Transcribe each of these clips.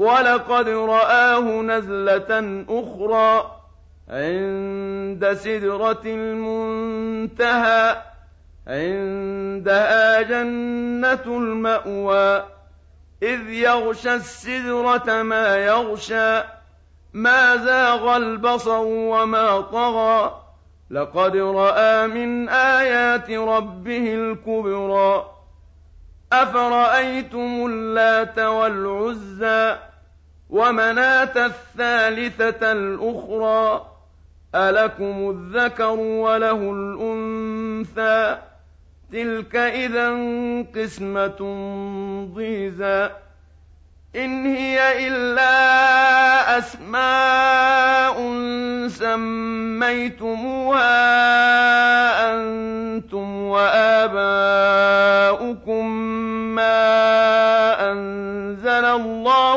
ولقد رآه نزلة أخرى عند سدرة المنتهى عندها جنة المأوى إذ يغشى السدرة ما يغشى ما زاغ البصر وما طغى. لقد رأى من آيات ربه الكبرى أفرأيتم اللات والعزى؟ ومناة الثالثة الأخرى ألكم الذكر وله الأنثى؟ تلك إذا قسمة ضيزى. إن هي إلا أسماء سميتموها أنتم وآباؤكم.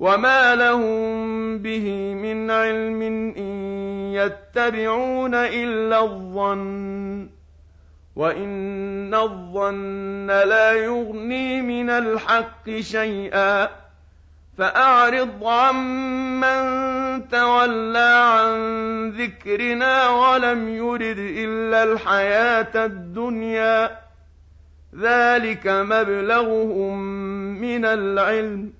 وما لهم به من علم إن يتبعون إلا الظن وإن الظن لا يغني من الحق شيئا فأعرض عمن تولى عن ذكرنا ولم يرد إلا الحياة الدنيا ذلك مبلغهم من العلم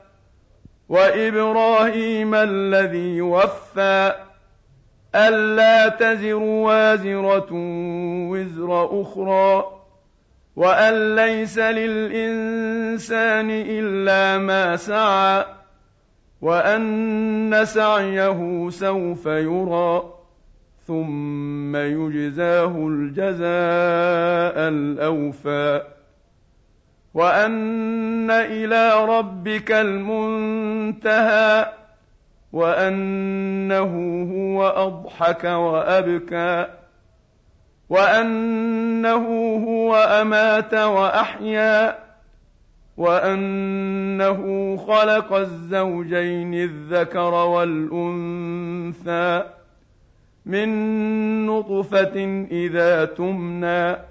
وإبراهيم الذي وفى ألا تزر وازرة وزر أخرى وأن ليس للإنسان إلا ما سعى وأن سعيه سوف يرى ثم يجزاه الجزاء الأوفى وأن إلى ربك المنتهى وأنه هو أضحك وأبكى وأنه هو أمات وأحيا وأنه خلق الزوجين الذكر والأنثى من نطفة إذا تمنى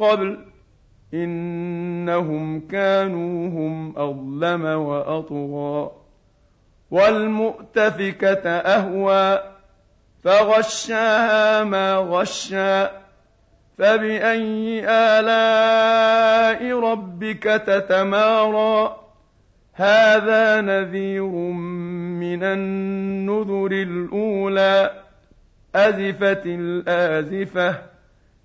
قبل إنهم كانوا هم أظلم وأطغى والمؤتفكة أهوى فغشاها ما غشى فبأي آلاء ربك تتمارى هذا نذير من النذر الأولى أزفت الآزفة